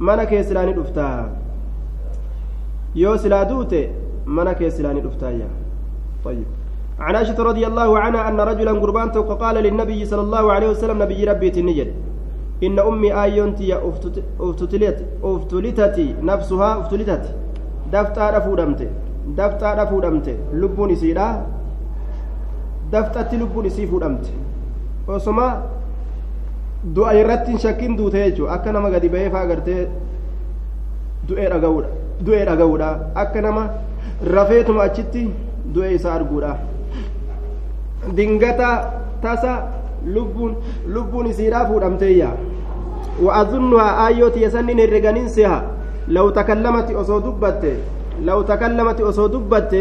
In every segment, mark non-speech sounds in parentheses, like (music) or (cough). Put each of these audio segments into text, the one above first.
mana kee silaa ni dhuftaa? Yoo silaa duute mana kee silaa ni dhuftaayya طيب عن عائشة رضي الله عنها أن رجلا قربان قال للنبي صلى الله عليه وسلم نبي ربي تنجد إن أمي آيونتي أفتلت أفتلتت نفسها أفتلتت دفتا رفودمت دفتا رفودمت لبون سيدا دفتا لبون سيفودمت وسما du'a irratti shakkiin duute jechuudha. Akka nama gadi ba'ee fa'aa gartee du'ee dhaga'uudha. Du'ee dhaga'uudha. Akka nama rafeetuma achitti du'ee isaa arguudha. Dingata tasa lubbuun lubbuun isiidhaa fuudhamteeyya. Wa'azunnuhaa aayyoo tiyasannin herreganiin seha law takallamati osoo dubbatte law takallamati osoo dubbatte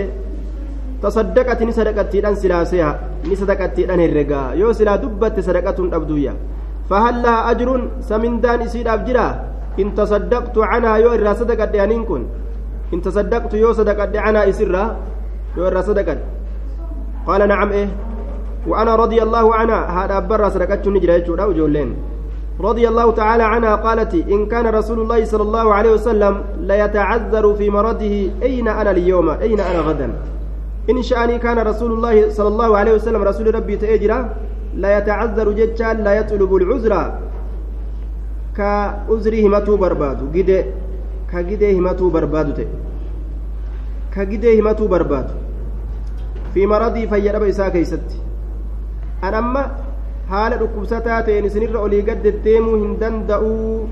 tasaddaqati ni sadaqattiidhan silaa seha ni sadaqattiidhan herregaa. Yoo silaa dubbatte sadaqatuun dhabduyya فهل لها أجر سمندان إسيد أبجرا؟ إن تصدقت عنها يو إرى صدقت إن تصدقت يو صدقت عنها إسرا يو قال نعم إيه. وأنا رضي الله عنها. هذا برا صدقت نجرى يجورا وجولين رضي الله تعالى عنها قالت إن كان رسول الله صلى الله عليه وسلم لا يتعذر في مرضه أين أنا اليوم؟ أين أنا غدا؟ إن شأني كان رسول الله صلى الله عليه وسلم رسول ربي تأجرا؟ لا يتعذر جتان لا يطلب العذر كعذره همتو بربادو جده كجده همتو بربادو تي كجده همتو بربادو في مرضي فيرب إساء كيست أنا isinirra olii gad deddeemuu hin danda'uu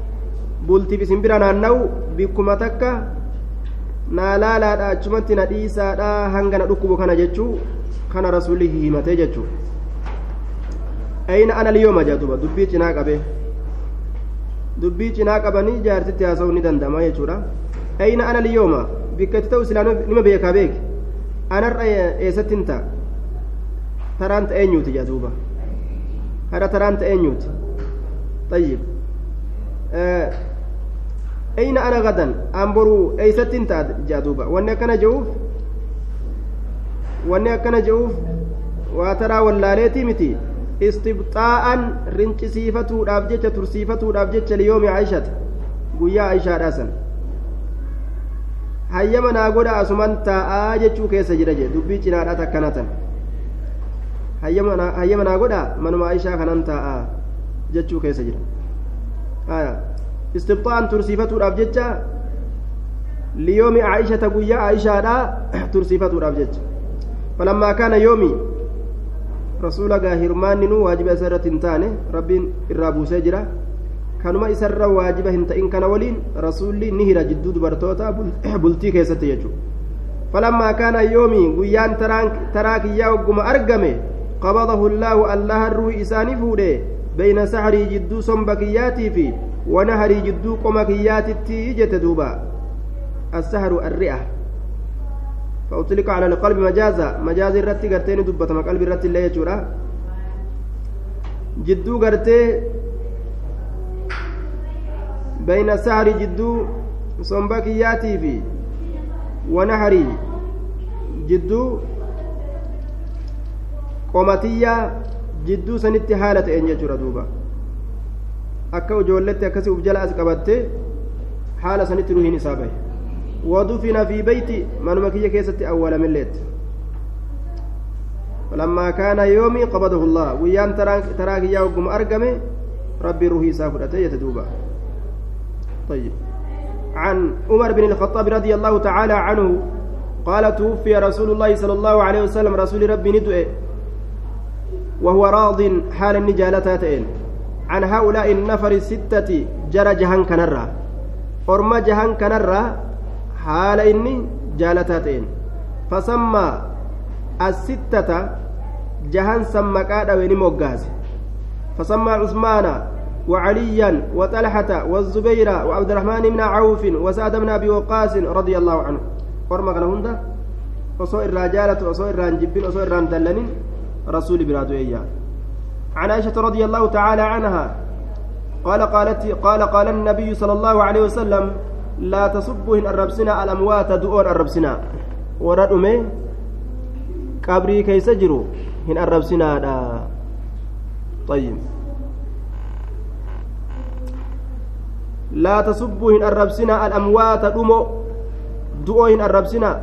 bultiif isin bira naanna'u bikkuma takka naa laalaadha achumatti na dhiisaadha hanga na dhukkubu kana jechuu kana rasuulli himatee jechuu liyooma jedhuba dubbii cinaa qabee dubbii cinaa qabanii jaartitti haasa'uu ni danda'ama jechuudha ayna ana liyooma bikka itti ta'u silaa nima beekaa beeke anarra eessatti hin ta'a taraan ta'e eenyuuti jedhuuba hara taraan ta'e eenyuuti طيب أين أنا غدا أمبرو أيست انت جادوبا وأنا كان جوف وأنا كان جوف وترى واللاليتي متي istibxaa'an rincisiifatuudhaaf jecha tursiifatuudhaaf jecha liyoomi aishata guyyaa aishaa dhaasan hayyama naa godha asuman taa'aa jechuu keessa jira jee dubbii cinaadha takkanatan hayyama naa godha manuma aishaa kanan taa'aa jechuu keessa jira istibxaa'an tursiifatuudhaaf jecha liyoomi aishata guyyaa aishaadha tursiifatuudhaaf jecha falammaa kaana yoomi rasuula gaa hirmaanni nu waajiba isa irratti hin taane rabbiin irraa buusee jira kanuma isarra waajiba hin ta'in kana waliin rasuulli ni hira jidduu dubartoota bultii keessatti jechuudha falammaa kaana yoomii guyyaan taraa kiyyaa hogguma argame qabadahu llaahu allaha ruuhi isaanii fuudhe beyna saharii jidduu somba kiyyaatii fi wanaharii jidduu qoma kiyyaatitti jette duuba assaharu arri'a فأطلق على القلب مجازا. مجاز الرتي قرتين دبتما قلب الرتي اللي يجورا. جدو قرتي بين السهر جدو صنبكياتي في ونهري جدو قومتية جدو سنت حالة إن يجورا دوبا. uf jala as qabatte haala sanitti ruhiin isaa bahe ودفن في بيتي من مكية كيست أول من ليت. فلما كان يومي قبضه الله. ويان تراك يوم أرقمه ربي روحي سافرته يتدوبا. طيب. عن عمر بن الخطاب رضي الله تعالى عنه قال توفي رسول الله صلى الله عليه وسلم رسول ربي ندؤه وهو راض حال النجالتين عن هؤلاء النفر الستة جرى جهن كنرة أرمى جهن كنرة haala inni jaalataa ta'een. Fasammaa assittata jahan san maqaa fasammaa cusmaana وعليا وطلحة والزبير وعبد الرحمن بن عوف وسعد بن أبي وقاص رضي الله عنه ورمى كان هندا وصو الرجالة وصو الرانجبين وصو الراندلنين رسول برادو إياه عن عائشة رضي الله تعالى عنها قال قالت قال قال النبي صلى الله عليه وسلم لا تصبوا هن الربسنا الأموات دؤون الربسنا ورد أمي قبري كيس جرو هن الربسنا طيب. laa tasubbuu hin arrabsinaa al'amwaata dhumo du'oo hin arrabsinaa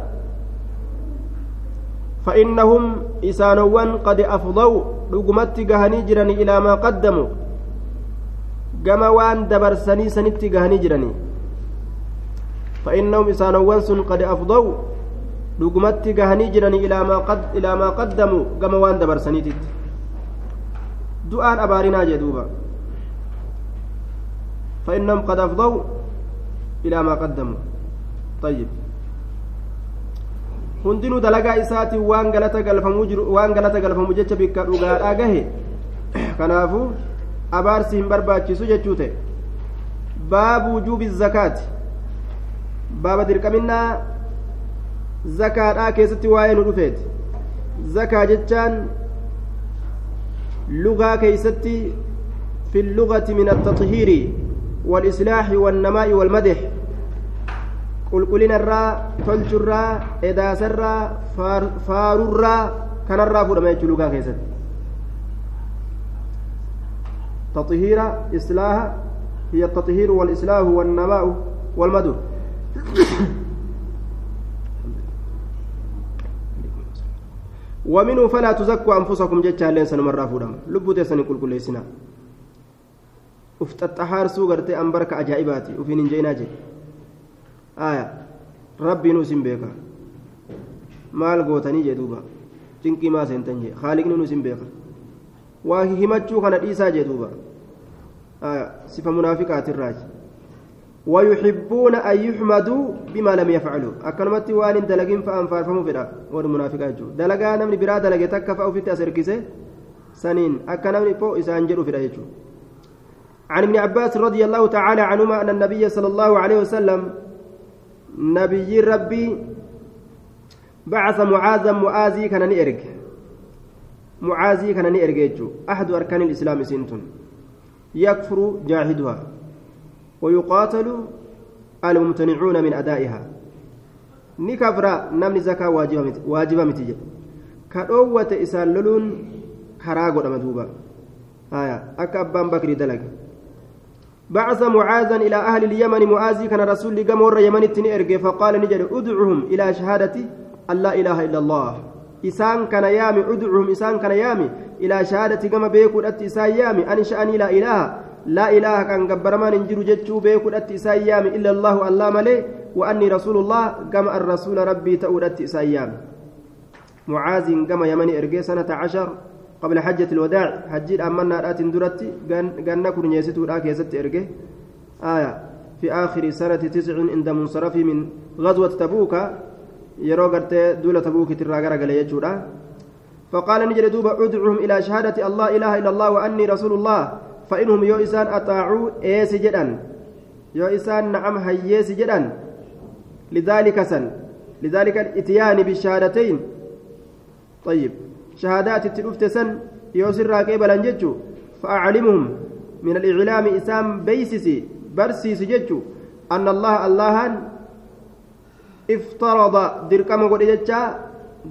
فإنهم إسانوان قد أفضوا رقمت جهني جرني إلى ما قدموا. كما وان دبرسني سنت جهني جرني فإنهم إسانوان سن قد أفضوا إلى ما قد إلى ما قدموا كما وان دبرسني تت دعاء أبارنا جدوبا فإنهم قد أفضوا إلى ما قدموا طيب hundinuu dalagaa isaatiin waan galata galfamuu jiru waan galata galfamu jecha bikka dhugaadhaa gahe kanaafuu abaarsi hin barbaachisu jechuu ta'e baabu wujuubi zakaati baaba dirqaminaa zakaadhaa keessatti waa'ee nu dhufeeti zakaa jechaan lugaa keeysatti fi اللغة من التطهير والإصلاح والنماء والمدح qulqullinarraa tolchurraa edaasarraa faarurraa kanarraa fudhama jechuu lugaa keessatti تطهير إصلاح هي التطهير والإصلاح والنماء والمدر ومنه فلا تزكوا أنفسكم جتشا لين سنمرة فودم لبو تسني كل سنة ufxaxxa haarsuu gartee an barka ajaa'ibaati ufiin hin jeenaa jedhe aya rabbiinuu isin beeka maal gootanii jee duuba cinqii maa seentan jee haaliqni nu isin beeka waa himachuu kana dhiisaa jee duuba aya sifa munaafiqaatirraaji ويحبون أن يحمدوا بما لم يفعلوا. أكنمت وان دلقين فأن فارفموا فدا ور منافقات جو دلقا نمني برا دلقة تكفى أو في تأسركسه سنين. أكنمني فوق إسان جروا فدا يجو. عن ابن عباس رضي الله تعالى عنهما أن النبي صلى الله عليه وسلم نبي ربي بعث معاذا معاذي كان نئرج معاذي كان نئرج أحد أركان الإسلام سنتون. يكفر جاهدها. ويقاتل الممتنعون من أدائها. نكفر نمني زكاة واجبة متجة. كأوة إسال لولون كراغو دمدوبا آية. أكا أبان بكري دلق. بعث معاذا إلى أهل اليمن. معاذي كان رسول قام ور يمن تنئرق فقال نجد أدعهم إلى شهادة أن لا إله إلا الله. إسان كان يامي أدعهم إسان كان يامي إلى شهادة قام بيكو أتي إسان يامي أن لا إله. لا إله كان قبرمان انجر جتشو بيكو أتي إلا الله الله ملي وأني رسول الله قام الرسول ربي تؤد أتي إسان يامي معاذ قام يمن إرقي سنة عشر قبل حجة الوداع. حجيل أمنا رأت درتي قلنا كن يسيتو راك يسيت إرجه آية. في آخر سنة تسع عند منصرف من غزوة تبوك. يرو قرت دولة تبوك تراغر قال يجورا. فقال نجد دوبا ادعوهم إلى شهادة الله إله إلا الله وأني رسول الله. فإنهم يو إسان أطاعوا إيس جدا يو إسان نعم هيس جدا. لذلك سن لذلك الإتيان بالشهادتين. طيب شهادات التلفت سن يوسر قبلا ججو فأعلمهم من الإعلام إسام بيسسي برسيس ججو أن الله الله افترض دركم قد ججا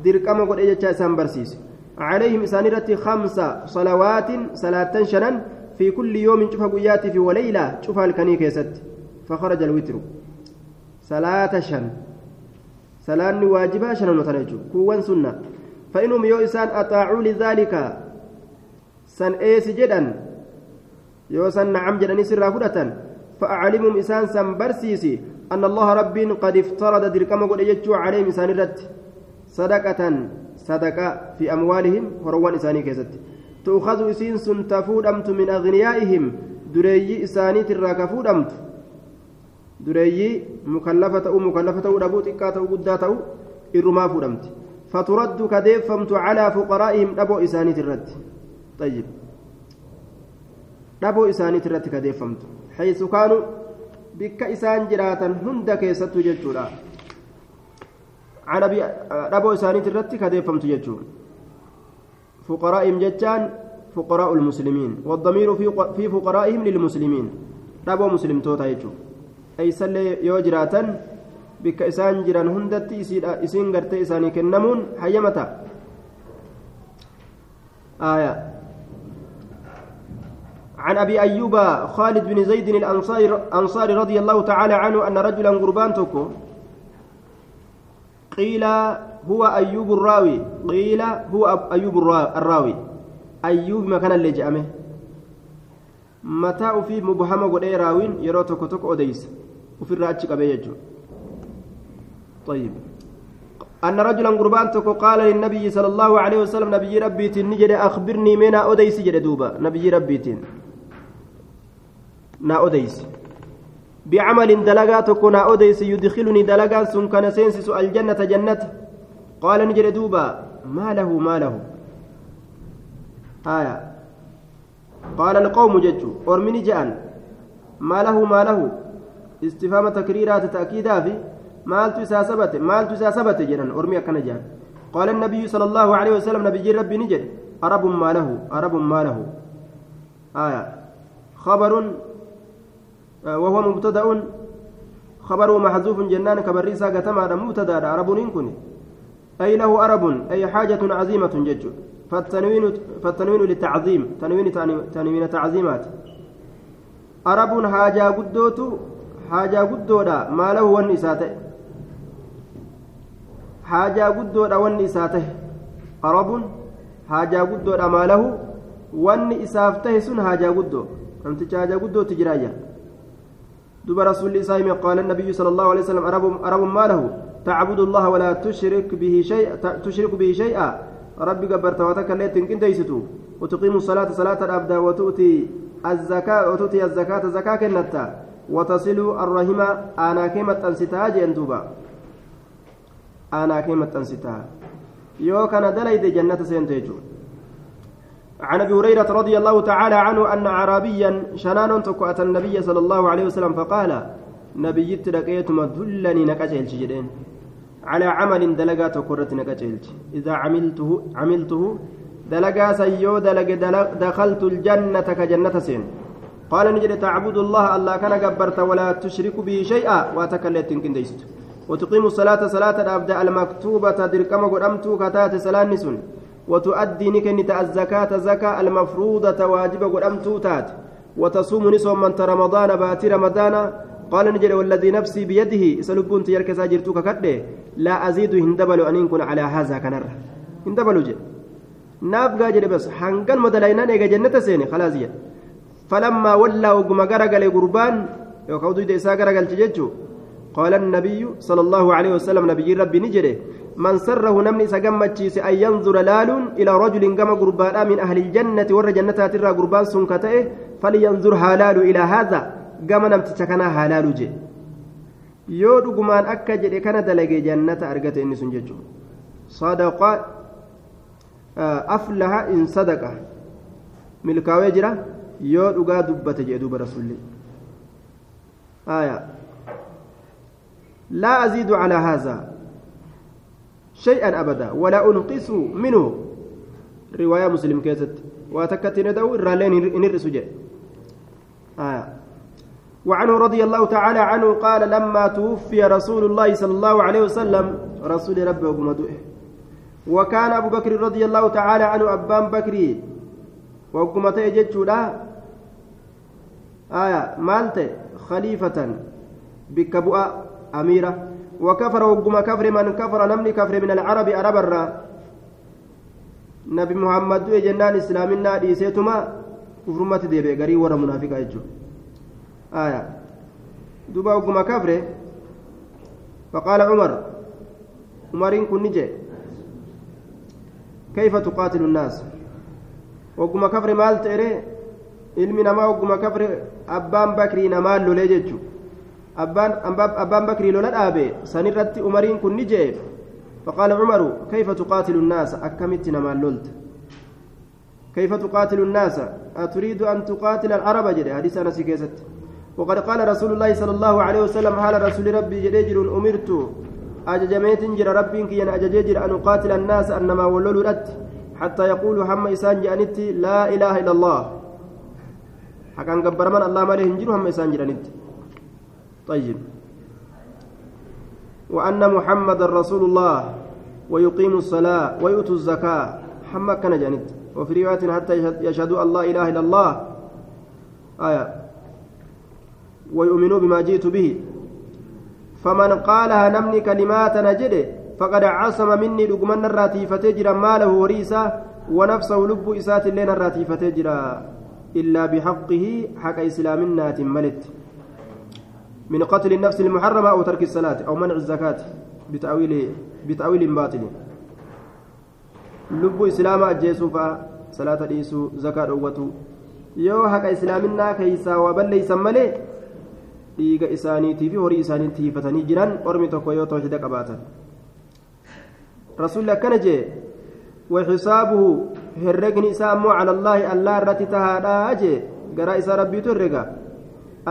دركم قد ججا إسام برسيس. عليهم إسانرة خمس صلوات صلاة شنن. في كل يوم شوف قيات في وليلة شوف الكنيك يست فخرج الوتر. صلاة شن. صلاة واجبة شنن وتنجو كوان سنة. فإنهم يو إسان أطاعوا لذلك. سن إيس جدا. يو سن نعم جدني سر فرة فأعلمهم إسان سن برسيسي أن الله رب قد افترض دركم قد يجوا عليهم إسان الرد صدقة صدقة في أموالهم وروان إساني كيست. تؤخذ إسين سن تفودمت من أغنيائهم. دري إساني تراك فودمت. دري مكلفة أو مكلفة أو ربوت إكاته قداته إرما فودمت. فترد كديفمت على فقرائهم أبو إسانيت الرد طيب. أبو إسانيت الرد كديفمت حيث كانوا بك إسان جراتا هند كيست ججورا عن أبو إسانيت الرد كديفمت ججور فقرائهم ججان فقراء المسلمين والضمير في في فقرائهم للمسلمين. أبو مسلم توتا يجو. أي سلي يوجراتا bikka isaan jiran hundatti isiin gartee isaanii kennamuun hayyamata aya عن أبي أيوب خالد بن زيد الأنصاري رضي الله تعالى عنه أن رجلا قربان تكو قيل هو أيوب الراوي. قيل هو أيوب الراوي. أيوب ما كان اللي جأمه متى في مبهمة قد راوين يرو توكو توكو أديس. وفي الرأتش قبيجو طيب. أن رجلا قربان تكو قال للنبي صلى الله عليه وسلم نبي ربي تنجد أخبرني من أديس جد دوبا. نبي ربي تن. نا أديس. بعمل دلقا تكو نا أديس يدخلني دلقا سن كان سينسس الجنة جنة قال نجد دوبا ما له ما له. آية. قال القوم ججو أرمني جأن. ما له ما له. استفهام تكريرات تأكيدا في sabate maaltu isaa sabate jedhan ormi akkana jedhan qaala النبي صلى الله عليه وسلم نبي ربي نجد أرب ما له أرب ما له. آية. خبر وهو مبتدأ. خبر محذوف جنان كبريسا قتما مبتدأ أرب كن أي له أرب أي حاجة عظيمة جج. فالتنوين فالتنوين للتعظيم تنوين تنوين تعظيمات. أرب حاجة قدوت حاجة قدودا ما له wanni isaa tahe arabuun haajaa guddoodha maalahu wanni isaaf tahe sun haajaa guddoo namticha haajaa guddootti jiraayya دوب رسول الله قال النبي صلى الله عليه وسلم أرب أرب ما له. تعبد الله ولا تشرك به شيء تشرك به شيئا. ربي قبرت وتكلت إن تيستو وتقيم الصلاة صلاة الأبدا وتؤتي الزكاة وتؤتي الزكاة زكاة كنتا. وتصل الرحمة أنا أنستاج أنتوبا aanaa kee maxxansitaa yoo kana dalayde jannata seente jechuudha عن أبي هريرة رضي الله تعالى عنه أن اعرابيا شنان تكو النبي صلى الله عليه وسلم فقال نبي تلقيتما دلني نكاجل جدين. على عمل دلقا تكرت نكاجل إذا عملته عملته دلقا سيو دلق دخلت الجنة كجنة سين. قال نجد تعبد الله الله كان جبرت ولا تشرك به شيئا وتكلت كنديست. وتقيم الصلاة صلاة الأبدأ المكتوبة دركم قدمتو كتات صلاة نسون. وتؤدي نكنت الزكاة زكاة المفروضة واجب قدمتو تات. وتصوم نسوم من رمضان بات رمضان. قال نجري والذي نفسي بيده سلبون تيرك ساجرتو ككده لا أزيد هندبل أن يكون على هذا كنر. هندبل جي. jedhe bas hangan madalaynaan eega jannata seene khalaasiya falammaa wallaa oguma garagale gurbaan yookaan duyda isaa garagalche jechuu قال النبي صلى الله عليه وسلم نبي ربي نجري. من سره نمني سجمتشيس أن ينظر لال إلى رجل قام قربان من أهل الجنة ور جنتها ترى قربان سنكته فلينظر هلال إلى هذا. قام نمت كنا هلال جي yoo dhugumaan akka jedhe kana dalage jannata argate inni sun jechuun sadaqa aflaha in sadaqa milkaawee jira yoo dhugaa dubbate jedhe duuba rasulli لا أزيد على هذا شيئا أبدا ولا أنقص منه رواية مسلم كيست واتكتن دو الرالين إنرس آه. وعنه رضي الله تعالى عنه قال لما توفي رسول الله صلى الله عليه وسلم رسول ربه وقمدوه وكان أبو بكر رضي الله تعالى عنه أبان بكري وقمته جتشودا آية مالته خليفة بكبؤة أميرة. وكفر وقم كفر من كفر نمني كفر من العرب عرب الرا نبي محمد جنان إسلامنا ديسيتما كفرمت ديبي غري ورا منافقة يجو. آية دوبا وقم كفر فقال عمر عمرين كن نجي كيف تقاتل الناس وقم كفر مال تيري ilmi namaa ogguma kafre abbaan bakrii namaan lolee jechuudha abbaan bakrii lola dhaabe sanirratti umariin kun ni jee فقال عمر كيف تقاتل الناس أكمت نما لولت كيف تقاتل الناس أتريد أن تقاتل العرب جري حديث أنس كيست وقد قال رسول الله صلى الله عليه وسلم هل رسول ربي جريجر أمرت أججميت جر ربي كي أجججر أن أقاتل الناس أنما ولولوا رت حتى يقولوا هم إسان جانتي لا إله إلا الله. حكا قبر من الله ماليه انجروا هم إسان جانتي طيب. وأن محمد رسول الله ويقيم الصلاة ويؤتوا الزكاة. حمد كان جانت وفي رواية حتى يشهدوا الله إله إلا الله. آية. ويؤمنوا بما جئت به. فمن قالها نمني كلمات نجد فقد عصم مني لقمن الراتي فتجرى ماله وريسا ونفسه لب إسات اللين الراتي فتجرى إلا بحقه حق إسلامنا ملت. من قتل النفس المحرمة أو ترك الصلاة أو منع الزكاة بتأويل بتأويل باطل. لب إسلام أجيسو صلاة ديسو زكاة أوتو yoo haqa islaaminaa keeysaa waa balleeysan malee dhiiga isaaniitii fi horii isaanii tiifatanii jiran ormi tokko yoo tawxiida qabaatan rasuulli akkana jee waxisaabuhu herregni isaa ammoo cala allaahi allaa irratti tahaadhaa jee garaa isaa rabbiitu herrega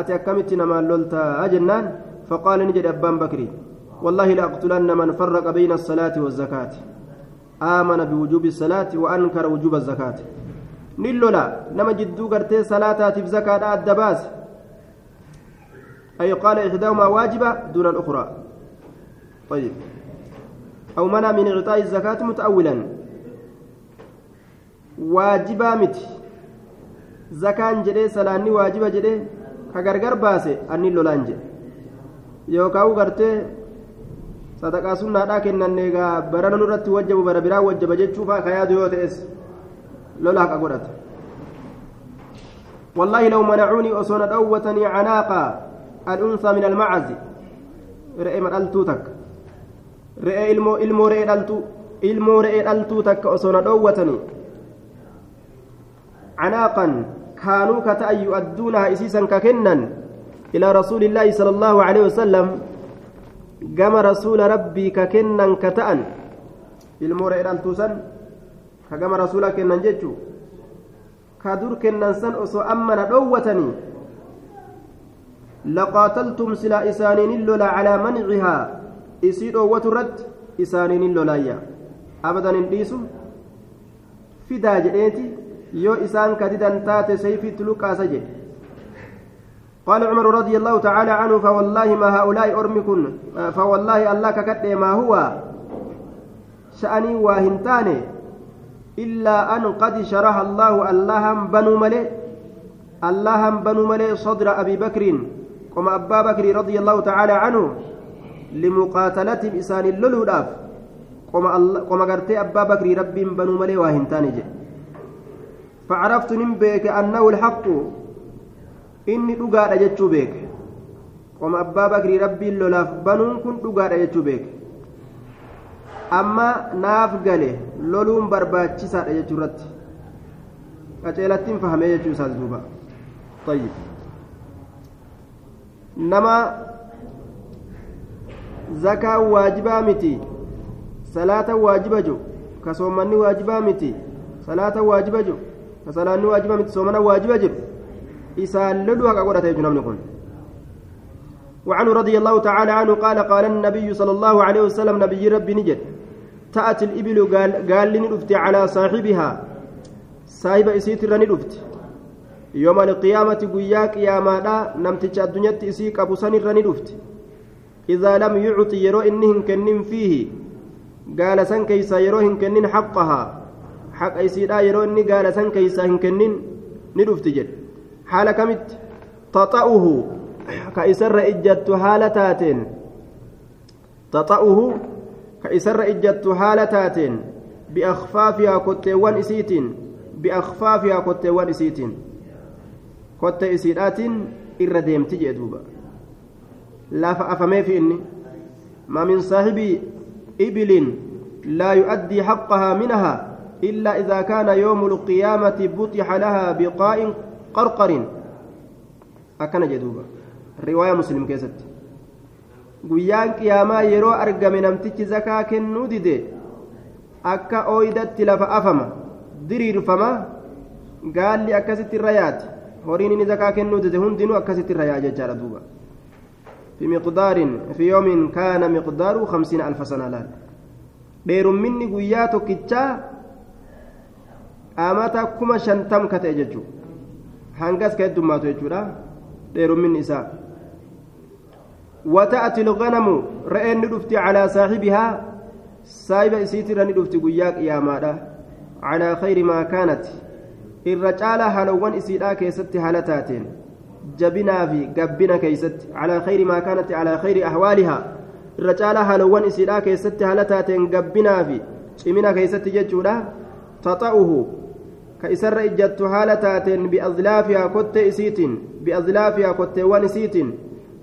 ati akkamitti namaan loltaa jennaan faqaala ni jedhe abbaan bakri والله لأقتلن من فرق بين الصلاة والزكاة آمن بوجوب الصلاة وأنكر وجوب الزكاة نلولا نما جدو قرتي صلاة في زكاة الدباس أي قال إحداهما واجبة دون الأخرى. طيب. أو منع من إعطاء الزكاة متأولا. واجبة مت زكاة جدي سلاني واجبة جدي. كغرغر باسي أني لولان جدي. yookaan gartee sadaqaa sunnaadhaa kennanne egaa barana nurratti wajjabu bara biraa wajjaba jechuufaa ka yaadu yoo ta'es lola haqa godhata والله لو منعوني أصون دوتني عناقة الأنثى من المعز. رئي من ألتوتك رئي إلمو إلمو رئي ألتو إلمو رئي ألتوتك أصون دوتني عناقا كانوا كتأي يؤدونها إسيسا ككنا إلى رسول الله صلى الله عليه وسلم. قام رسول ربي ككنا كتأن. إلمو رئي ألتوسا كقام رسولك كنا جيتشو. كدر كننسان أسو أمنا دوتني لقاتلتم سلا إسانين اللولا على منعها. إسيد وترد إسانين اللولايا أبدا إنديسو. فدا جئتي. يو إسان كددا تات سيفي تلوكا سجد قال عمر رضي الله تعالى عنه فوالله ما هؤلاء أرمكن. فوالله الله ككد ما هو. شأني واهنتاني. إلا أن قد شرح الله اللهم بنو ملي اللهم بنو ملي صدر أبي بكر. كما أبا بكر رضي الله تعالى عنه لمقاتلة إسان اللولوداف. كما قرتي أبا بكر رب بنو ملي واهنتاني جي. فعرفت نمبيك أنه الحق. إني دقاء جتشو بيك. كما أبا بكر رب اللولاف بنون كن دقاء جتشو بيك. amma naaf gale loluun barbaachisaadha jechuu irratti qaceelattiin fahamee jechuu isaati duuba طيب. Nama zakaa waajibaa miti salaata waajiba jo ka soomanni waajibaa miti salaata waajiba jo ka salaanni waajiba miti soomana waajiba jiru isaan lolu haqa godhate jechu namni kun وعنه رضي الله تعالى عنه قال قال النبي صلى الله عليه وسلم نبي ربي نجد تأتي الإبل قال قال لي على صاحبها صاحب إسيت رني دفت يوم القيامة قياك يا مادا نمتج الدنيا إسيك أبو سن رني دفت إذا لم يعطي يرو إنهن كنن فيه قال سن كيسا يروهن كنن حقها. حق إسيدا يرو إني قال سن كيسا هن كنن ندفت جد. حال كمت؟ تطأه. (clears throat) كإسر إجت حالتات تطأه. كإسر إجت حالتات بأخفافها كتوان إسيتين. بأخفافها كتوان إسيتين. كت إسيرات إر ديمت جدوبا لا فأفمي في إني ما من صاحب إبل لا يؤدي حقها منها إلا إذا كان يوم القيامة بطح لها بقاء قرقر أكن جدوبا رواية مسلم كيست guyyaan qiyaamaa yeroo argame namtichi zakaa kennuu dide akka ooydatti lafa afama diriirfama gaalli akkasitti irra yaati horiin inni zakaa kennuu dide hundinuu akkasitti irra yaa jechaadha duuba في مقدار في يوم كان مقداره خمسين ألف سنة لال dheerumminni guyyaa tokkichaa amata kuma shantam ka ta'e jechuu hangas ka heddummaatu jechuudha dheerumminni isaa وتأتي الغنم رأين ندفتي على صاحبها سايبة إسيتر ندفتي قياك يا مادا على خير ما كانت irra caalaa haalawwan isiidhaa keessatti haala taateen jabinaa fi gabbina keeysatti calaa khayri maa kaanatti calaa khayri ahwaalihaa irra caalaa haalawwan isiidhaa keessatti haala taateen gabbinaa fi cimina keeysatti jechuudha taxa'uhu ka isarra ijjattu haala taateen biazlaafihaa kottee isiitiin biazlaafihaa kotteewwan isiitiin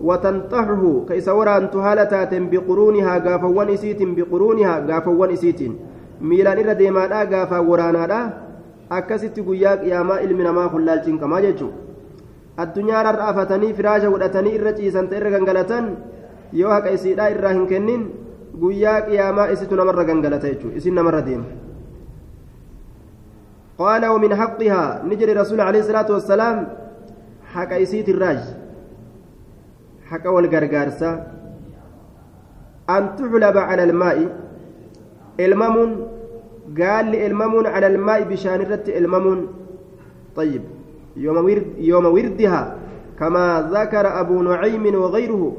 watanxaxuhu ka isa waraantu haala taateen biquruunihaa gaafawwan isiitiin biquruunihaa gaafawwan isiitiin miilaan irra deemaadhaa gaafaa waraanaadhaa akkasitti guyyaa qiyaamaa ilmi namaa kun laalchinqamaa jechuudha addunyaarra afatanii firaasha godhatanii irra ciisan ta'e irra gangalatan yoo haqa isiidhaa irraa hin kennin guyyaa qiyaamaa isitu namarra gangalata jechuudha isin namarra deema. قال ومن حقها نجري رسول عليه الصلاة والسلام حق إسيت الراج حق والغرغارسة أن تحلب على الماء الممون لي الممون على الماء بشان الرت الممون طيب يوم ورد يوم وردها كما ذكر أبو نعيم وغيره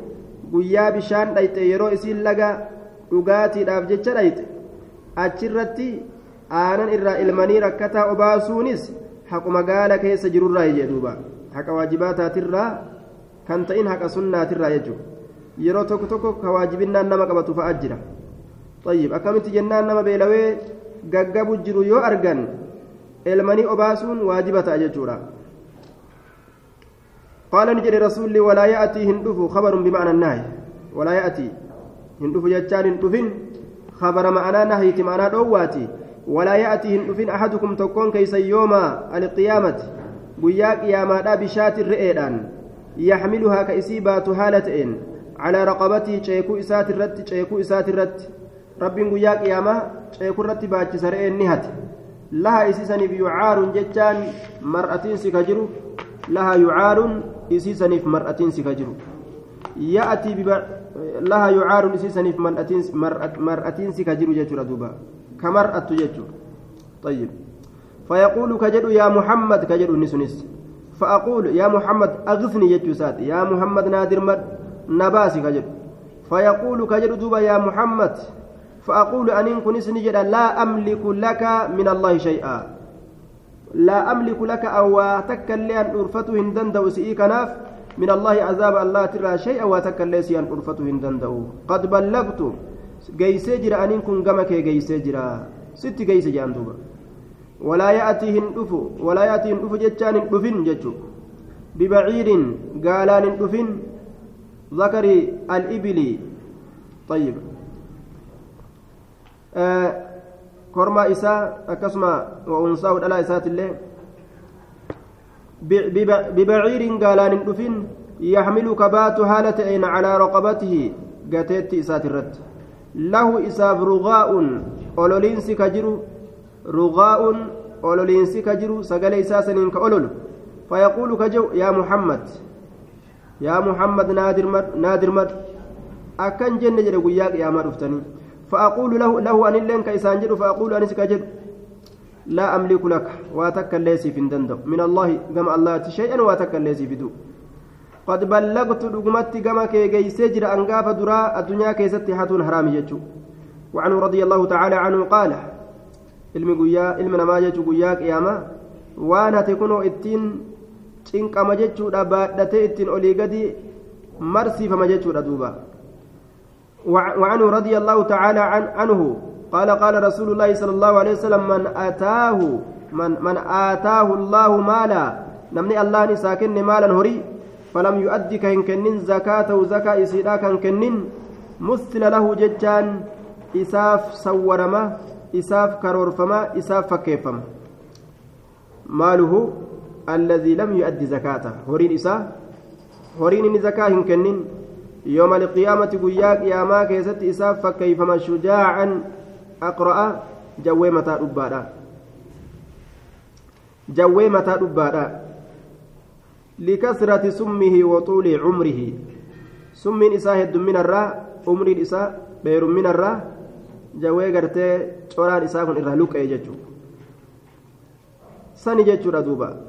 guyyaa bishaan dhayxe yeroo isiin laga dhugaatiidhaaf jecha dhayxe achirratti aanan irraa ilmanii rakkataa obaasuunis haquma gaala keessa jirurraa jee duuba haqa waajibaataatirraa kan ta'in haqa sunnaatirraa jechuudha yeroo tokko tokko ka waajibinnaan nama qabatu fa'a jira طيب akkamitti jennaan nama beelawee gaggabu jiru yoo argan ilmanii obaasuun waajiba ta'a jechuudha. رسولي ولا يأتي هندف خبر بمعنى النهي ولا يأتي هندف جتان هندفين خبر معنى نهي معنى دواتي ولا يأتي هندفين أحدكم تكون كيس يوم القيامة قياك يا ما بشات الرئيدان يحملها كإسيبات هالتين على رقبتي شيكو إسات الرت شيكو إسات الرت رب قياك يا ما شيكو الرت باج سرئين نهت لها إسيسني بيعار جتان مرأة سكجرو لها يعار isiisaniif mar'atiin si ka jiru ya'atii laha yucaaruun isiisaniif mar'atiin si ka jiru jechuudha duuba ka mar'attu jechuudha طيب فيقول كجد يا محمد كجد نسنس فأقول يا محمد أغثني يجوسات يا محمد نادر مد نباسي كجد فيقول كجد دوبا يا محمد فأقول أن كنس نجد لا أملك لك من الله شيئا. لا أملك لك أو تكل أن أرفته هندندو سئي كناف من الله عذاب الله ترى شيئا وتكل أن أرفته هندندو قد بلغت. جيسي جرا أن كن قمك جيسي ست جيسي جاندوبا ولا يأتي هندف ولا يأتي هندف جتان هندفن جتو ببعير قالان هندفن ذكر الإبل. طيب. آه kormaa isaa akkasuma wa'unsaa dhalaa isaatillee bibaciirin gaalaan hin dhufin yaxmilu kabaatu haala ta'een calaa raqabatihi gateetti isaati irratti lahu isaaf rugaa'un ololiinsi ka jiru rugaa'un ololiinsi ka jiru sagalee isaa saniin ka ololu fayaquulu ka jehu yaa muhammad yaa muhammad naadir mad akkan jenne jedhe guyyaa qiyaamaa dhuftanii فأقول له له أن لين كيسان فأقول أنس كجد لا أملك لك واتك ليسي في دندو من الله كما الله شيئا واتك ليسي في قد بلغت دغمت كما كي جيسجر أنقاف دراء الدنيا كيست حتون حرام يجو وعنه رضي الله تعالى عنه قال علم قيا علم نما يجو قيا قياما وأنا تكونوا اتين cinqama jechuudha baadhatee ittiin olii gadi marsiifama وعنه رضي الله تعالى عن عنه. قال قال رسول الله صلى الله عليه وسلم من آتاه من من آتاه الله مالا. نمني الله نساكن مالا هري فلم يؤدي كهن كنن زكاة إسيدا كهن كنن. مثل له ججان إساف سورما إساف كرورفما إساف فكيفما. ماله الذي لم يؤدي زكاته. هرين إسا هرين زكاة كنن. يوم القيامة قياك يا ما كيست إساف فكيفما شجاعا أقرأ جوي متى دبادا جوي متى دبادا لكثرة سمه وطول عمره. سم إساه من الراء عمر إساء بير من الراء جوي قرتي شوران إساء كن إرها لك أيججو سني ججو دوبا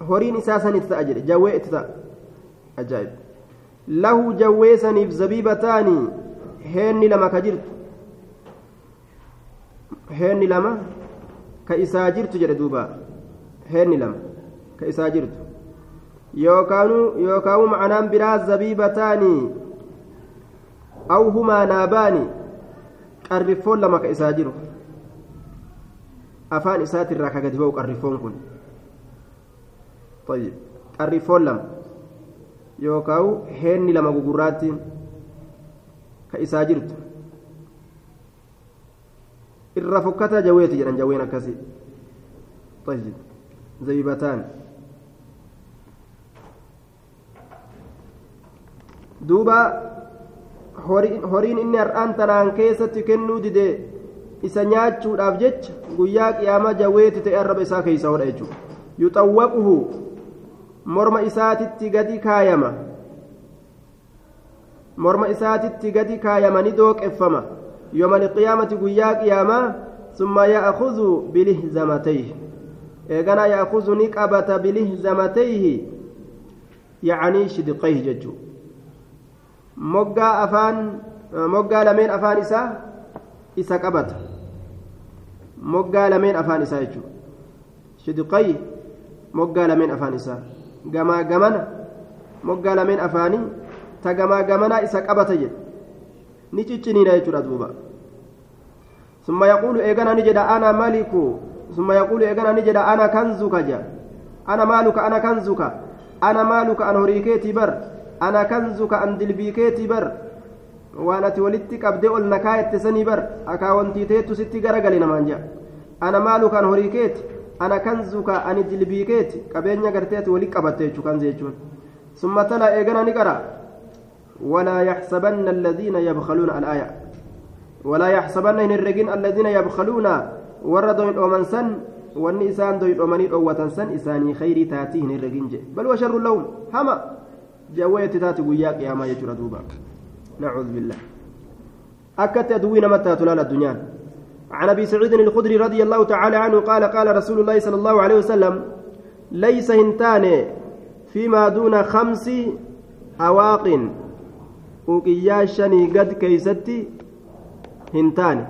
هورين إساء سني تتأجر جوي إتتا. أجائب له جويسنيف زبيبتان هن لما كجرت هن لما كإسا جرت جر دوبا heenni lama ka isaa jirtu yookaanu yookaanu macnaan biraa zabiibataanii aw humaa naabaani qarrifoon lama ka isaa jiru afaan isaatirraa ka gadi ba'u qarrifoon kun qarrifoon lama yookaan heenni lama gugurraatti ka isaa jirtu irra fokkataa jaweeti jedhan jaween akkasii zabibataan duuba horiin inni har'aan tanaan keessatti kennuu dide isa nyaachuudhaaf jecha guyyaa qiyaamaa jaweeti ta'e arraba isaa keeysa hodha jechuudha yuxawwaquhu morma isaatitti gadi kaayama morma isaatitti gadi kaayama ni dooqeffama yooma liqiyaamati guyyaa qiyaamaa summa ya'khudhu bilihzamatayhi eeganaa ya'khudhu ni qabata bilihzamatayhi yacanii shidqayhi jechuu moggaa afaan moggaa lameen afaan isaa isa qabata moggaa lameen afaan isaa jechuudha shidqayhi moggaa lameen afaan isaa gamaa gamana moggaa lameen afaanii ta gamaa gamanaa isa qabata jedhe ni cicciniina jechuudha duuba jedha ana maliku summa yaquulu eegana ni jedha ana kanzuka ja ana maaluka ana kanzuka ana maaluka an horii keetii bar ana kanzuka an dilbii keetii bar waan ati walitti qabdee ol nakaa jette sanii bar akaawwantii teettu sitti garagale namaan jea ana maaluka an horii keeti keeti qabeenya gartee ati walitti qabatte jechuu kanze jechuun summa tala eegana ni qara ولا يحسبن الذين يبخلون الآية. ولا يحسبن إن الرجين الذين يبخلون وردوا ومن سن والنسان دوي ومن أوة سن إساني خير تاتيه الرجين بل وشر اللون هما. جويت تاتي وياك يا ما يجرى دوبا. نعوذ بالله. أكت أدوين متى تلال الدنيا. عن أبي سعيد الخدري رضي الله تعالى عنه قال قال رسول الله صلى الله عليه وسلم ليس هنتان فيما دون خمس أواق gad keeysatti hin taane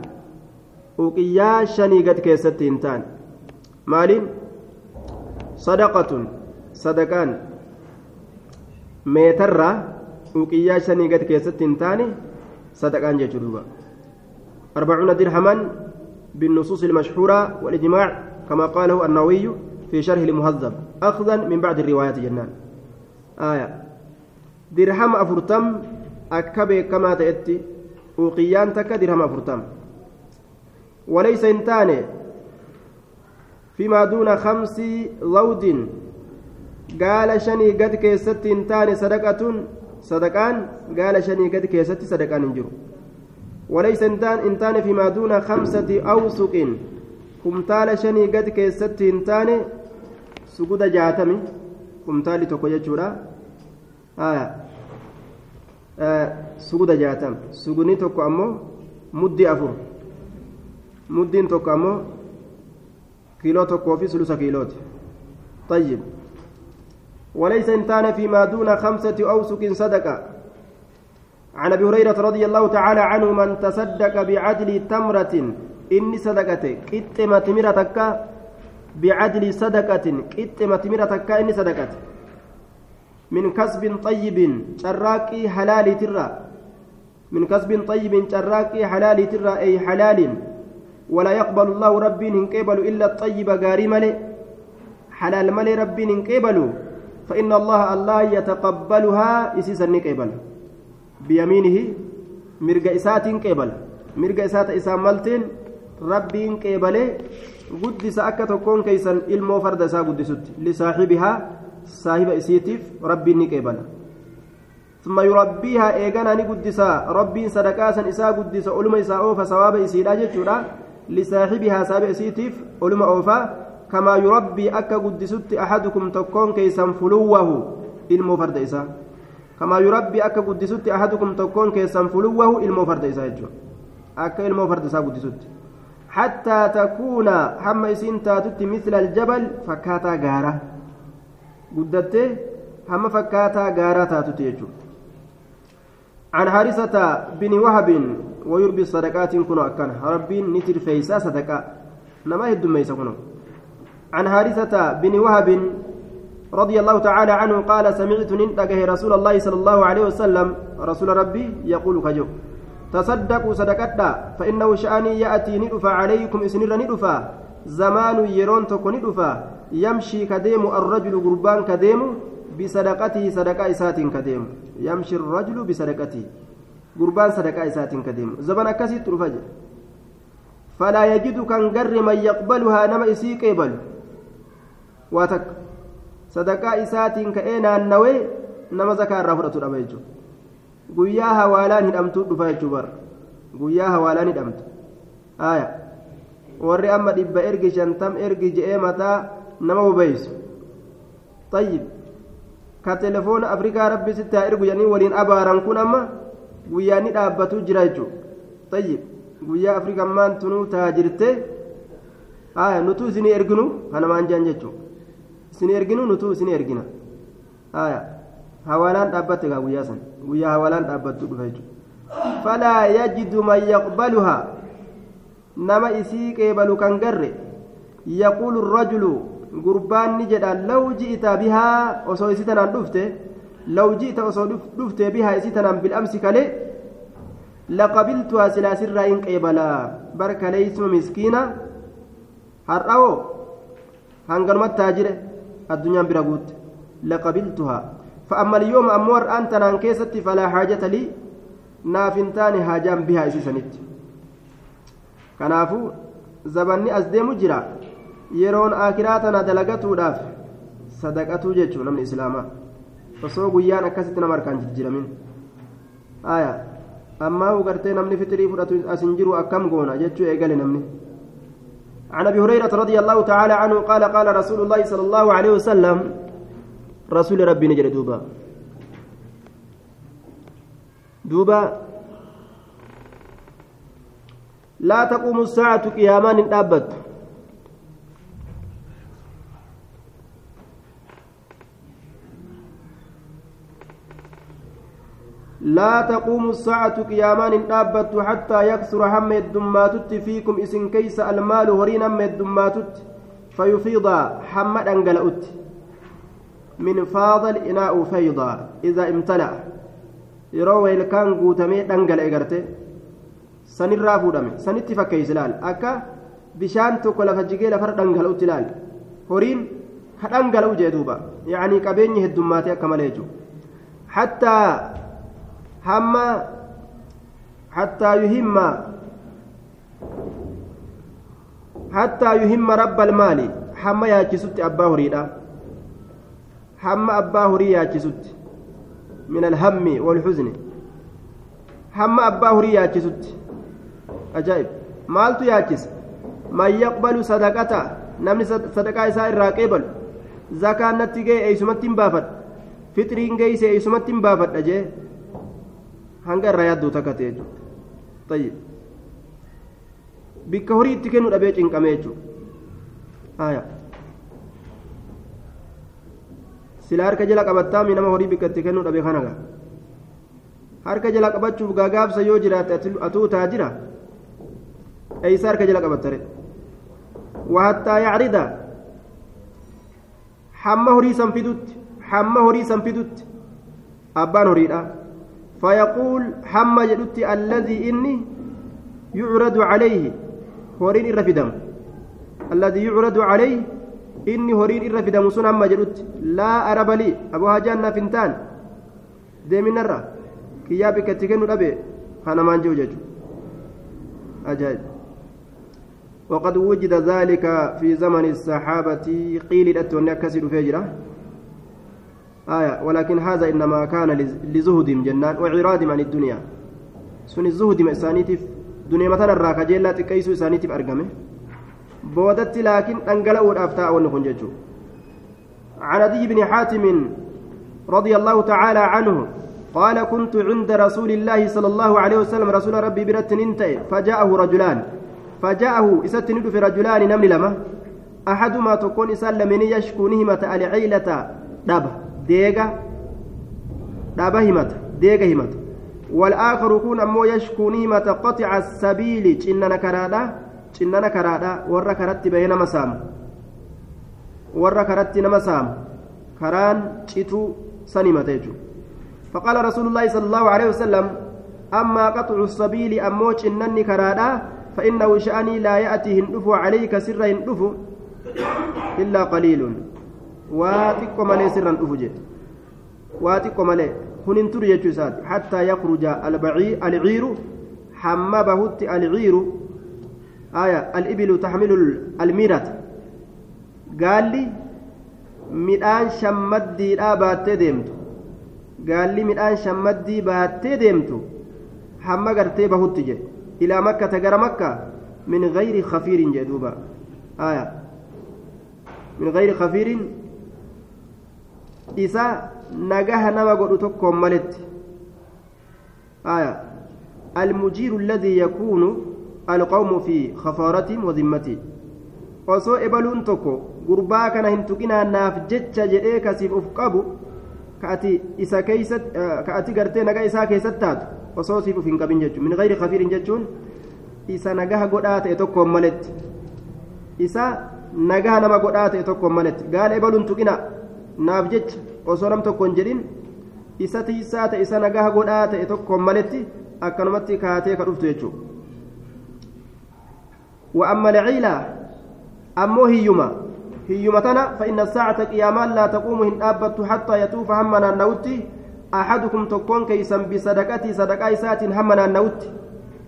uqiyyaa shanii gad keessatti hin taane maaliin sadaqatun sadaqaan meetarraa uqiyyaa shanii gad keessatti hin taane sadaqaan jechuu duuba أربعون درهما بالنصوص المشهورة والإجماع كما قاله النووي في شرح المهذب أخذا من بعد الروايات جنان آية درهم أفرتم akka beekamaa ta'etti uqiyyaan takka dirhama afurtam walaysa hin taane fimaa duuna kamsi zawdin gaala shanii gad keessatti hin taane sadaqatun sadaqaan gaala shanii gad keessatti jiru walaysa hin taane fimaa duuna kamsati awsuqin kumtaala shanii gad keessatti hin taane suguda jaatami kumtaalli tokko jechuudha suguda jaatam suguni tokko ammoo muddi afur muddiin tokko ammoo kiiloo tokkoo fi sulusa kiilooti طيب وليس انتان فيما دون خمسة أوسك صدقة عن أبي هريرة رضي الله تعالى عنه من تصدق بعدل تمرة إني صدقته قتمة مرتك بعدل صدقة. قتمة مرتك إني صدقته من كسب طيب شراكي حلال ترى. من كسب طيب شراكي حلال ترى أي حلال. ولا يقبل الله ربي قبل إلا الطيب غاري ملي. حلال ملي ربي قبل فإن الله الله يتقبلها إسيسا قبل. بيمينه مرق إسات قبل. مرق إسات إسام ملتين ربي قبل. قدس أكا تكون كيسا إلمو فرد إسا قدست لصاحبها saahiba isiitiif rabbiin ni qeebala ثم يربيها إيجانا نقدسا ربي صدقا سن إسا قدسا أولما إسا أوفا سواب إسيلا جتشورا لصاحبها سابع إسيتيف أولما أوفا. كما يربي أكا قدست أحدكم تكون كيسا فلوه إلمو فرد إسا. كما يربي أكا قدست أحدكم تكون كيسا فلوه إلمو فرد إسا جتشو أكا إلمو فرد إسا قدست حتى تكون حم إسين تاتت مثل الجبل فكاتا غارة. guddattee hamma fakkaataa gaaraa taatutti jechuudha عن حارثة بن وهب ويربي الصدقات كنو أكن ربين نتر فيسا صدقاء نما هدو ميسا كنو. عن هارثة بن وهب رضي الله تعالى عنه قال سمعت ننتقه رسول الله صلى الله عليه وسلم. رسول ربي يقول كجو. تصدقوا صدقتا فإنه شأني يأتي ندفع عليكم إسنر ندفع. زمان يرون تكو ندفع. يمشي كديم الرجل قربان كديم بصدقته صدقة إسات كديم. يمشي الرجل بصدقته قربان صدقة إسات كديم. زمن كسي ترفج. فلا يجد كان من يقبلها نما إسيك يقبل واتك. Sadaqaa isaatiin ka'ee naannawee nama zakaa irraa fudhatu dhaba jechuudha. Guyyaa hawaalaan hidhamtuu dhufa jechuu bara. Guyyaa hawaalaan hidhamtu haaya warri amma dhibba ergi shantam ergi je'ee mataa nama bobeeysu tayyib. Ka telefoona afrikaa rabbi sitti haa ergu jedhanii waliin abaaran kun amma guyyaa ni dhaabbatuu jira jechuudha tayyib. Guyyaa afrikammaan tunuu taajirte. Haaya nutuu isinii erginu kanamaan jaan jechuudha. Isin erginu nutuu isin ergina aya hawaalaan dhaabbatte gaa guyyaa san guyyaa hawaalaan dhaabbattu dhufa jechuudha falaa yajidu man yaqbaluhaa nama isii qeebalu kan garre yaquulu rajulu gurbaan ni jedha law ji'ita bihaa osoo isi tanaan dhufte law ji'ita osoo dhufte bihaa isi tanaan bil'amsi kale laqabiltuhaa silaasirraa in qeebalaa barka leeysuma miskiina har'awoo hanganumatti taajire addunyaan bira guutte laqabiltuhaa فأما اليوم أمور أنت نان كيستي فلا حاجة لي نافنتان هاجان بها إسيسانيت كنافو زبني أزديم جرا يرون آكراتنا دلقتو داف صدقتو جيتشو نمن إسلاما osoo guyyaan akkasitti nama harkaan jijjiramin aya ammaa ugartee namni fitirii fudhatu asin jiru akkam goona jechuu eegale namni عن أبي هريرة رضي الله تعالى عنه قال قال رسول الله صلى الله عليه وسلم رسول ربي نجر دوبا. دوبا. لا تقوم الساعة قيامان دابت. لا تقوم الساعة قيامان دابت حتى يكثر هم الدماتت فيكم إسن كيس المال هرين هم الدماتت فيفيض حمد أنقلأت من فاض الإناء فيضا إذا امتلأ يروى الكان قوتمي أنقل إغرته sanirraa fuudhame sanitti fakkeeyse laal akka bishaan tokko lafa jigee lafarra dhangala'utti laal horiin ha dhangala'u jee duuba yacanii qabeenyi heddummaatee akka malee jechuudha hattaa hamma hattaa yuhimma hattaa yuhimma rabba almaali hamma yaachisutti abbaa horiidha hamma abbaa horii yaachisutti. Min alhammi walhuzni hamma abbaa horii yaachisutti. Ajaa'ib. Maaltu yaachisa? Man yaqbalu sadaqata namni sadaqaa isaa irraa qeebalu zakaan natti ga'e eeysumatti hin baafadha fixriin geeyse eeysumatti hin baafadha jee hanga irraa yaadduu takka ta'e jechuudha bikka horii itti kennu dhabee cinqamee jechuudha sila harka jala qabattaami nama horii bikka itti kennu dhabee kana gaa harka jala qabachuuf gaagaabsa yoo jiraate atuu taajira eeysa harka jala qabattare wahattaa yacrida hamma horii san fidutti hamma horii san fidutti abbaan horiidha فيقول حم جدت الذي إني يعرض عليه هورين الرفدم الذي يعرض عليه إني هورين الرفدم سن حم جدت لا أرب لي. أبو هاجان فنتان ديمين الرّ kiyyaa bikka itti kennu dhabe hanamaan jiru jechuudha ajaa'ib وقد وجد ذلك في زمن الصحابة قيل أتوني أكسر فجرة آية ولكن هذا إنما كان لزهدهم جنان وعرادهم عن الدنيا. سن الزهد إسانيتف دنيا مثلا الراكة جيلا تكيسو إسانيتف أرقمه. بودت لكن أنقلوا الأفتاء والنخنجج عن أدي بن حاتم رضي الله تعالى عنه قال كنت عند رسول الله صلى الله عليه وسلم رسول ربي برت انتهي فجاءه رجلان. فجاءه إستند في رجلان نمل لما أحدما تكون إسال من يشكو نهمة العيلة دابة. ديغا دابة همة ديغا همة والآخر يكون أمو يشكو نهمة قطع السبيل إننا كرادا إننا كرادا ورا كرت بين مسام karatti nama saamu. Karaan cituu sanimata jechuudha. فقال رسول الله صلى الله عليه وسلم أما قطع السبيل أموج إنني كرادا فإنه شأني لا يأتي هندف عليك سر هندف إلا قليل واتق مالي سرا أفجي واتق مالي هن تري حتى يخرج العير حما بهت العير آية الإبل تحمل الميرة قال لي shammaddiidhaa baattee deemtu gaalli midhaan shammaddii baattee deemtu hamma gartee bahutti jedhe ilaa makkata gara makka min gayri kafiirin jedhe duuba aya min gayri kafiirin isa nagaha nama godhu tokkoon maletti alladii yakuunu alqawmu fi kafaaratihim wadimmatihim osoo ebaluun tokko gurbaa kana hin tuqinaa naaf jecha jedhee kasiif uf qabu ka ati gartee nagaa isaa keessatti taatu osoo siif uf hin qabin jechuun. Min gayri kafiirin jechuun isa nagaha godhaa ta'e tokkoon maletti isa nagaha nama godhaa ta'e tokkoon maletti gaala ebaluun tuqinaa naaf jecha osoo nam tokkoon jedhin isa tiisaa ta'e isa nagaha godhaa ta'e tokkoon maletti akkanumatti kaatee ka dhuftu jechuudha. وأما العيلة أمو هيما هيما تنا فإن الساعة قياما لا تقوم هن أبت حتى يطوف همنا النوتي أحدكم تكون كيسا بصدقتي صدقاء سات همنا النوتي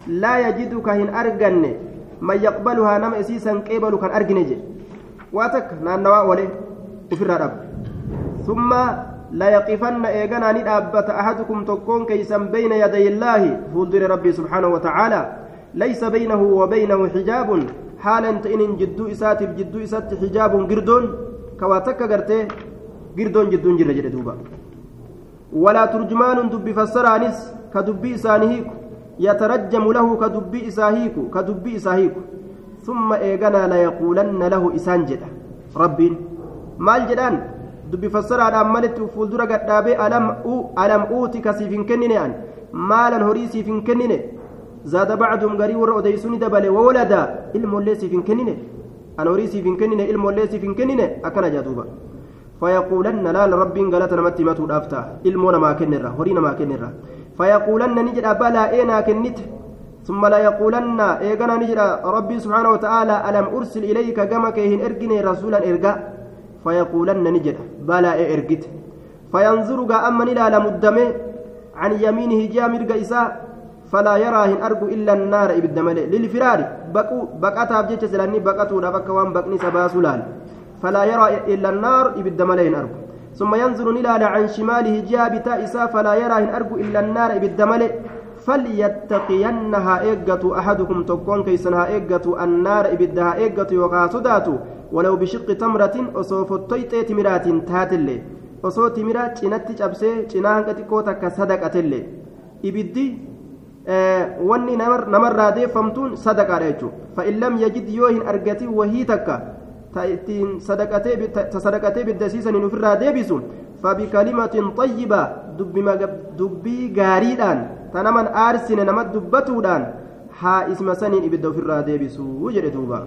لا يجدك هن أرجن من يقبلها نم إسيسا قبل كان أرجنج واتك نانوا ولي وفر الرب ثم لا يقفن إيغانا ندابت أحدكم تكون كيسا بين يدي الله فولدر ربي سبحانه وتعالى. ليس بينه وبينه حجاب. حالا تئن جدو إساتف جدو إسات حجاب قردون. كواتك قرتي قردون جدون جر جل دوبا. ولا ترجمان دبي فسرانس كدبي إسانهيك. يترجم له كدبي إساهيك كدبي إساهيك. ثم إيغانا لا يقولن له إسان جدا. ربين مال جدان. Dubbi fassaraadhaan malitti fuuldura gadhaabee alam uutika siif hin kennine an maalan horii siif hin kennine zaada bacduum garii warra odeysu ni dabale wawalada ilmoollee siif hin kennine an horii siif hin kennine ilmoollee siif hin kennine akkana jaa duuba fayaquulanna laala rabbiin galata namatti himatuudhaaf ta'a ilmoo namaa kennirra horii namaa kennirra fayaquulanna ni jedha balaa eenaa kennite ثم لا يقولن إيغانا نجرى ربي سبحانه وتعالى ألم أرسل إليك كما كيهن إرجني رسولا إرجا فيقولن نجد. بلا إرجت. فينظر أما إلى لمدمه. عن يمينه جاء مرق إساء. فلا يراهن أرجو إلا النار إبدمله. للفرار. بقوا بقتها بجيش سلاني. بقتوا لبك وان بقني سباسولان فلا يرى إلا النار إبدمله أرجو ثم ينظر إلى عن شماله جاء بتاء إساء. فلا يراهن أرجو إلا النار فليتقينها إيجة أحدكم تكون كيسنها إيجة النار إبدها إيجة وقاسدات ولو بشق تمرة أصوف الطيطة تمرات تاتلي osoo timira cinatti cabsee cinaa hanga xiqqoo takka sadaqatellee ibiddi wanni namarraa deeffamtuun sadaqaadha jechuudha fa'in lam yajid yoo hin argatin wahii takka ta ittiin sadaqatee biddasiisaniin ofirraa deebisu fabikalimatin xayyiba dubbii gaariidhaan ta naman aarsine nama dubbatuudhaan haa isma saniin ibidda ofirraa deebisuu jedhe duuba